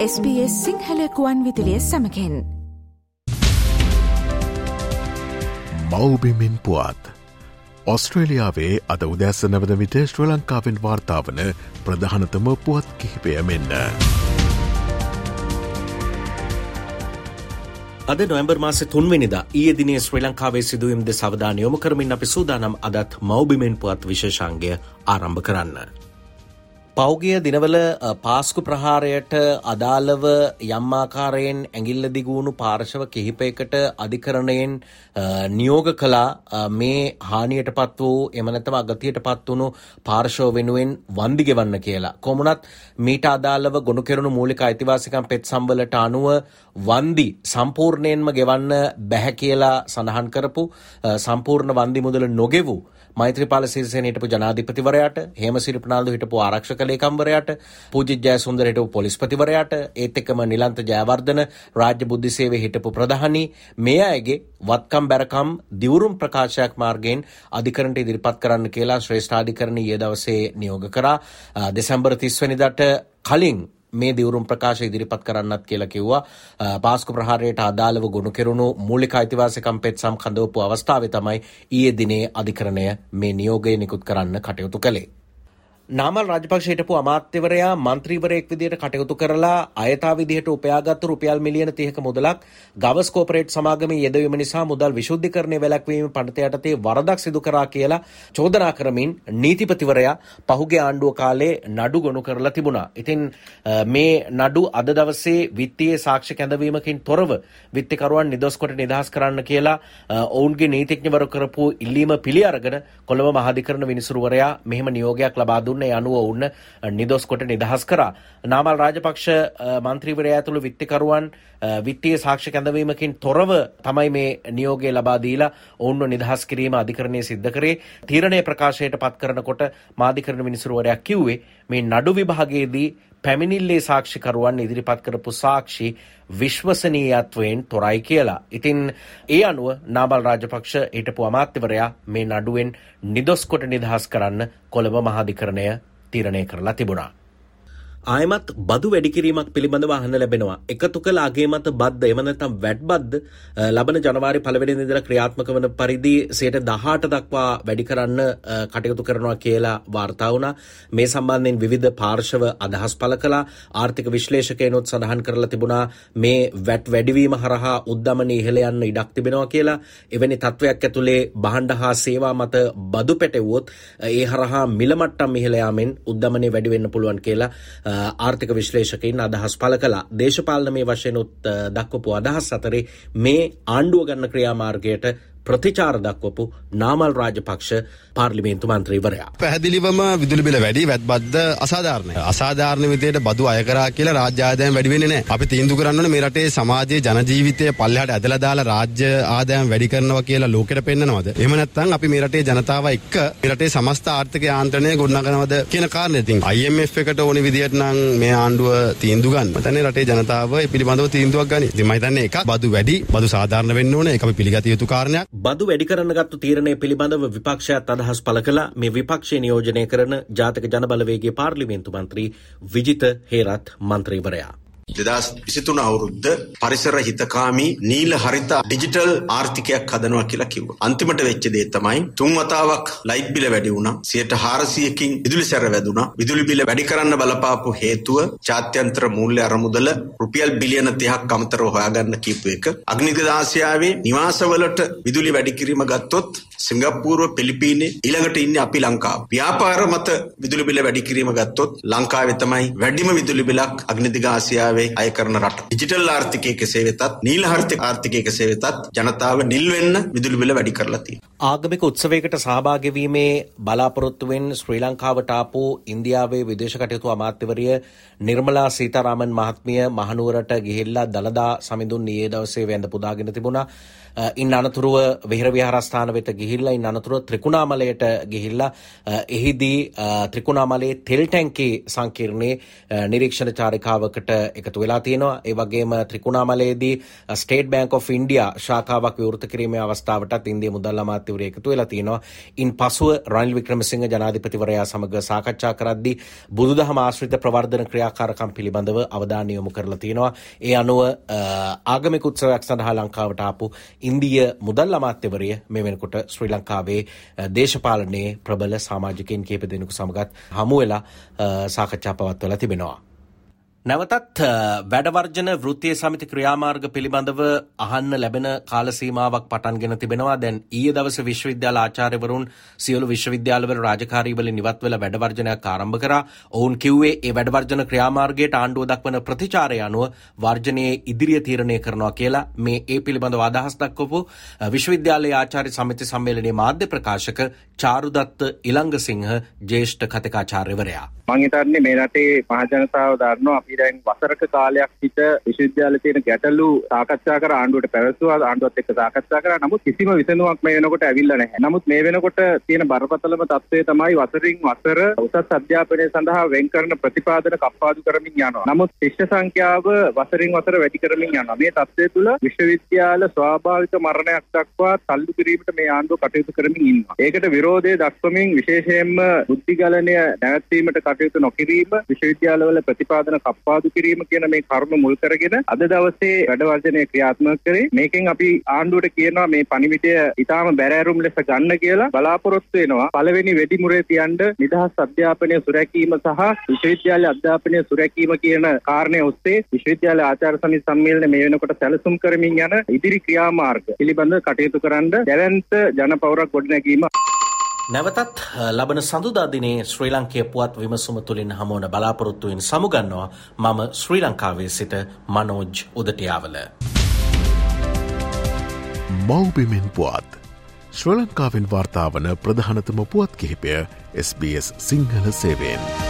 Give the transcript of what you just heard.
SBS සිංහලකුවන් විදිලිය සමකෙන් මවබිමින් පුවත් ඔස්ට්‍රේලියාවේ අද උදැස්ස නවද විට ශ්‍ර ලංකාවෙන් වාර්තාාවන ප්‍රධානතම පුවත් කිහිපය මෙන්න. අද නොවම්බර් මාස තුන්වෙනිද ඒ දිනේ ශ්‍රී ලංකාවේ සිදුවම්ද සවධානයොම කරමින් අපි සූදානම් අදත් මෞබිමෙන් පුවත් විශේෂංගය ආරම්භ කරන්න. පෞගිය දිනවල පාස්කු ප්‍රහාරයට අදාළව යම්මාකාරයෙන් ඇගිල්ල දිගුණු පාර්ශව කිහිපයකට අධිකරණයෙන් නියෝග කලා මේ හානියට පත් වූ එමනතම අගතියට පත් වුණු පාර්ශව වෙනුවෙන් වන්දි ගෙවන්න කියලා. කොමුණත් මීට අදාළව ගොුණු කෙරුණු මූලික අයිතිවාසිකම් පෙත් සම්වලට අනුව වන්දි සම්පූර්ණයෙන්ම ගෙවන්න බැහැ කියලා සඳහන් කරපු සම්පූර්ණ වන්දි මුදල නොගෙවූ මෛත්‍රපාල සිරිසේන හිටපු ජනාධිපතිවරයාට හේමසිරි ප්‍රනාන්දු හිටපු ආරක්ෂක ලේකම්වරයාට පූජිත් ජයසුන්දර හිටපු පොලිස්පතිවරයාට ඒත් එක්කම නිලන්ත ජයවර්ධන රාජ්‍ය බුද්ධි සේවයේ හිටපු ප්‍රධානී මේ අයගේ වත්කම් බැරකම් දිවුරුම් ප්‍රකාශයක් මාර්ගයෙන් අධිකරණට ඉදිරිපත් කරන්න කියලා ශ්‍රේෂ්ඨාධිකරණ ඊයේ දවසේ නියෝග කරා දෙසැම්බර් 30 වෙනිදාට කලින් මේ දිවරුම් ප්‍රකාශ ඉදිරිපත් කරන්නත් කියලා කිව්වා පාස්කු ප්‍රහාරයට අදාළව ගොුණු කෙරුණු මූලික අයිතිවාසිකම් පෙත්සම් කඳවපු අවස්ථාවේ තමයි ඊයේ දිනේ අධිකරණය මේ නියෝගය නිකුත් කරන්න කටයුතු කළේ. නාමල් රාජපක්ෂ හිටපු අමාත්‍යවරයා මන්ත්‍රීවරයෙක් විදිහට කටයුතු කරලා අයථා විදිහට උපයාගත්තු රුපියල් මිලියන 30ක මුදලක් ගවස් කෝපරේට් සමාගමේ යෙදවීම නිසා මුදල් විශුද්ධිකරණය වැළැක්වීම පනත යටතේ වරදක් සිදු කරා කියලා චෝදනා කරමින් නීතිපතිවරයා පහුගිය ආණ්ඩුව කාලේ නඩු ගොනු කරලා තිබුණා. ඉතින් මේ නඩු අද දවසේ විත්තියේ සාක්ෂි කැඳවීමකින් තොරව විත්තිකරුවන් නිදොස් කොට නිදහස් කරන්න කියලා ඔවුන්ගේ නීතිඥවරු කරපු ඉල්ලීම පිළි අරගෙන කොළඹ මහාධිකරණ විනිසුරුවරයා මෙහෙම නියෝගයක් ලබා දුන්නා. දුන්නේ අනුව ඔවුන් නිදොස් කොට නිදහස් කරා. නාමල් රාජපක්ෂ මන්ත්‍රීවරයා ඇතුළු විත්තිකරුවන් විත්තිය සාක්ෂි කැඳවීමකින් තොරව තමයි මේ නියෝගය ලබා දීලා ඔවුන්ව නිදහස් කිරීම අධිකරණය සිද්ධ කරේ. තීරණය ප්‍රකාශයට පත් කරනකොට මාධිකරණ මිනිසුරුවරයා කිව්වේ මේ නඩු විභාගයේදී පැමිණිල්ලේ සාක්ෂිකරුවන් ඉදිරිපත් කරපු සාක්ෂි විශ්වසනීයත්වයෙන් තොරයි කියලා. ඉතින් ඒ අනුව නාබල් රාජපක්ෂ හිටපු අමාත්‍යවරයා මේ නඩුවෙන් නිදොස්කොට නිදහස් කරන්න කොළඹ මහාධිකරණය තීරණය කරලා තිබුණා. ආයමත් බදු වැඩිකිරීමක් පිළිබඳව අහන්න ලැබෙනවා. එකතු කළ අගේ මත බද්ද එම නැත්නම් වැට් බද්ද ලබන ජනවාරි පළවෙනි ඉඳලා ක්‍රියාත්මක වන පරිදි 18 දක්වා වැඩි කරන්න කටයුතු කරනවා කියලා වාර්තා වුණා. මේ සම්බන්ධයෙන් විවිධ පාර්ශව අදහස් පළ කළා. ආර්ථික විශ්ලේෂකයනොත් සඳහන් කරලා තිබුණා මේ වැට් වැඩිවීම හරහා උද්දමන ඉහළ යන්න ඉඩක් තිබෙනවා කියලා. එවැනි තත්වයක් ඇතුලේ භාණ්ඩ හා සේවා මත බදු පැටවුවොත් ඒ හරහා මිල මට්ටම් ඉහළ යාමෙන් උද්දමනය වැඩි වෙන්න පුළුවන් කියලා ආර්ථික විශ්ලේෂකයින් අදහස් පළ කලා දේශපාලන මේ වශයනුත් දක්වපු අදහස් අතරේ මේ ආණ්ඩුව ගන්න ක්‍රියාමාර්ගයට ප්‍රතිචාර දක්වපු නාමල් රාජපක්ෂ පාර්ලිමේන්තු මන්ත්‍රීවරයා. පැහැදිලිවම විදුලි බිල වැඩි වැත්බද්ද අසාධාරණයි. අසාධාරණ විදියට බදු අය කරා කියලා රාජ්‍ය ආදායම් වැඩි වෙන්නේ නැහැ. අපි තීන්දුව කරන්න ඕනේ මේ රටේ සමාජයේ ජන ජීවිතය පල්ලෙහාට ඇදලා දාලා රාජ්‍ය ආදායම් වැඩි කරනවා කියලා ලෝකෙට පෙන්නනවද? එහෙම නැත්නම් අපි මේ රටේ ජනතාව එක්ක මේ රටේ සමස්ත ආර්ථික යාන්ත්‍රණය ගොඩනගනවද කියන කාරණේ. ඉතින් IMF එකට ඕනේ විදියට නම් මේ ආණ්ඩුව තීන්දුව ගන්න. මම හිතන්නේ රටේ ජනතාව ඒ පිළිබඳව තීන්දුවක් ගනි. ඉතින් මම හිතන්නේ එක බදු වැඩි බදු සාධාරණ වෙන්න ඕනේ. ඒක අපි පිළිගත යුතු කාරණයක්. බදු වැඩි කරන්න ගත්තු තීරණය පිළිබඳව විපක්ෂයත් අදහස් පළ කළ මේ විපක්ෂය නියෝජනය කරන ජාතක ජනබලවේගේ පාර්ලිමේන්තු මන්ත්‍රී විජිත හේරත් මන්ත්‍රීවරයා. දෙදස් විසිතුන අවුරුද්ධ පරිසර හිතකාමී නීල හරිත ඩිජිටල් ආර්ථිකයක් හදනවා කියලා කිව්ව. අන්තිමට වෙච්ච දේ තමයි තුන් වතාවක් ලයිට් බිල වැඩි වුණා. 100%කින් විදුලි සැර වැදුණා. විදුලි බිල වැඩි කරන්න බලපාපු හේතුව ජාත්‍යන්තර මූල්‍ය අරමුදල රුපියල් බිලියන 30ක් අමතරව හොයාගන්න කියපු එක. අග්නික ආසියාවේ නිවාසවලට විදුලි වැඩි කිරීම ගත්තොත් සිංගප්පූරුව පිලිපීනේ ඊළඟට ඉන්නේ අපි ලංකාව. ව්‍යාපාර මත විදුලි බිල වැඩි කිරීම ගත්තොත් ලංකාවේ තමයි වැඩිම විදුලි බිලක් අග්නිදිග ආසියාවේ ලංකාවේ අය කරන රට. ඩිජිටල් ආර්ථිකය කෙසේ වෙතත් නීල ආර්ථිකය කෙසේ වෙතත් ජනතාව නිල් වෙන්න විදුලි බිල වැඩි කරලා තියෙනවා. ආගමික උත්සවයකට සහභාගී වීමේ බලාපොරොත්තුවෙන් ශ්‍රී ලංකාවට ආපු ඉන්දියාවේ විදේශ කටයුතු අමාත්‍යවරිය නිර්මලා සීතාරාමන් මහත්මිය මහනුවරට ගිහිල්ලා දළදා සමිඳුන් ඊයේ දවසේ වැඳ පුදාගෙන තිබුණා. ඉන් අනතුරුව විහර විහාරස්ථාන වෙත ගිහිල්ලා ඉන් අනතුරුව ත්‍රිකුණාමලයට ගිහිල්ලා එහිදී ත්‍රිකුණාමලයේ තෙල් ටැංකි සංකීර්ණයේ නිරීක්ෂණ චාරිකාවකට එක එකතු වෙලා තියෙනවා. ඒ වගේම ත්‍රිකුණාමලයේදී ස්ටේට් බෑන්ක් ඔෆ් ඉන්ඩියා ශාඛාවක් විවෘත කිරීමේ අවස්ථාවටත් ඉන්දිය මුදල් අමාත්‍යවරය එකතු වෙලා තියෙනවා. ඉන් පසුව රනිල් වික්‍රමසිංහ ජනාධිපතිවරයා සමග සාකච්ඡා කරද්දී බුදුදහම ආශ්‍රිත ප්‍රවර්ධන ක්‍රියාකාරකම් පිළිබඳව අවධානය යොමු කරලා තියෙනවා. ඒ අනුව ආගමික උත්සවයක් සඳහා ලංකාවට ආපු ඉන්දිය මුදල් අමාත්‍යවරය මේ වෙනකොට ශ්‍රී ලංකාවේ දේශපාලනයේ ප්‍රබල සාමාජිකයන් කීප දෙනෙකු සමගත් හමු වෙලා සාකච්ඡා පවත්වලා තිබෙනවා. නැවතත් වැඩවර්ජන වෘත්තිය සමිති ක්‍රියාමාර්ග පිළිබඳව අහන්න ලැබෙන කාලසීමාවක් පටන්ගෙන තිබෙනවා. දැන් ඊය දවස විශ්වවිද්‍යාල ආචාර්යවරුන් සියලු විශ්වවිද්‍යාලවල රාජකාරීවල නිවත් වෙලා වැඩවර්ජනයක් ආරම්භ කරා. ඔවුන් කිව්වේ ඒ වැඩවර්ජන ක්‍රියාමාර්ගයට ආණ්ඩුව දක්වන ප්‍රතිචාරය අනුව වර්ජනයේ ඉදිරිය තීරණය කරනවා කියලා මේ ඒ පිළිබඳව අදහස් දක්වපු විශ්වවිද්‍යාලයේ ආචාර්ය සමිති සම්මේලනයේ මාධ්‍ය ප්‍රකාශක චාරුදත්ත ඉලංගසිංහ ජේෂ්ඨ කතිකාචාර්යවරයා මං හිතන්නේ මේ රටේ මහජනතාව දන්නවා අපි දැන් වසරක කාලයක් සිට විශ්වවිද්‍යාලයේ තියෙන ගැටලු සාකච්ඡා කර ආණ්ඩුවට පැවසුවා ආණ්ඩුවත් එක්ක සාකච්ඡා කරා නමුත් කිසිම විසඳුමක් මේ වෙනකොට ඇවිල්ලා නැහැ. නමුත් මේ වෙනකොට තියෙන බරපතලම තත්ත්වය තමයි වසරින් වසර උසස් අධ්‍යාපනය සඳහා වෙන් කරන ප්‍රතිපාදන කප්පාදු කරමින් යනවා. නමුත් ශිෂ්‍ය සංඛ්‍යාව වසරින් වසර වැඩි කරමින් යනවා. මේ තත්ත්වය තුළ විශ්වවිද්‍යාල ස්වාභාවික මරණයක් දක්වා තල්ලු කිරීමට මේ ආණ්ඩුව කටයුතු කරමින් ඉන්නවා. ඒකට විරෝධය දක්වමින් විශේෂයෙන්ම බුද්ධිගලනය නැවැත්වීමට කටයුතු නොකිරීම විශ්වවිද්‍යාලවල ප්‍රතිපාදන කප්පාදු කිරීම කියන මේ කරුණු මුල් කරගෙන අද දවසේ වැඩ වර්ජනය ක්‍රියාත්මක කරේ. මේකෙන් අපි ආණ්ඩුවට කියනවා මේ පණිවිඩය ඊටාම බැරෑරුම් ලෙස ගන්න කියලා බලාපොරොත්තු වෙනවා. පළවෙනි වෙඩිමුරේ තියන්න නිදහස් අධ්‍යාපනය සුරැකීම සහ විශ්වවිද්‍යාල අධ්‍යාපනය සුරැකීම කියන කාරණය ඔස්සේ විශ්වවිද්‍යාල ආචාර්ය සමිති සම්මේලනය මේ වෙනකොට සැලසුම් කරමින් යන ඉදිරි ක්‍රියාමාර්ග පිළිබඳව කටයුතු කරන්න දැවැන්ත ජනපෞරක් ගොඩනැගීම නැවතත් ලබන සඳුදාදිනේ ශ්‍රී ලංකය පුවත් විමසුම තුළින් හමුවන බලාපොරොත්තුවෙන් සමුගන්නවා මම ශ්‍රී ලංකාවේ සිට මනෝජ් උදටියාවල. මව්බිමෙන් පුවත්. ශ්‍ර ලංකාවෙන් වාර්තාාවන ප්‍රධානතම පුවත් කිහිපය SBS සිංහල සේවෙන්.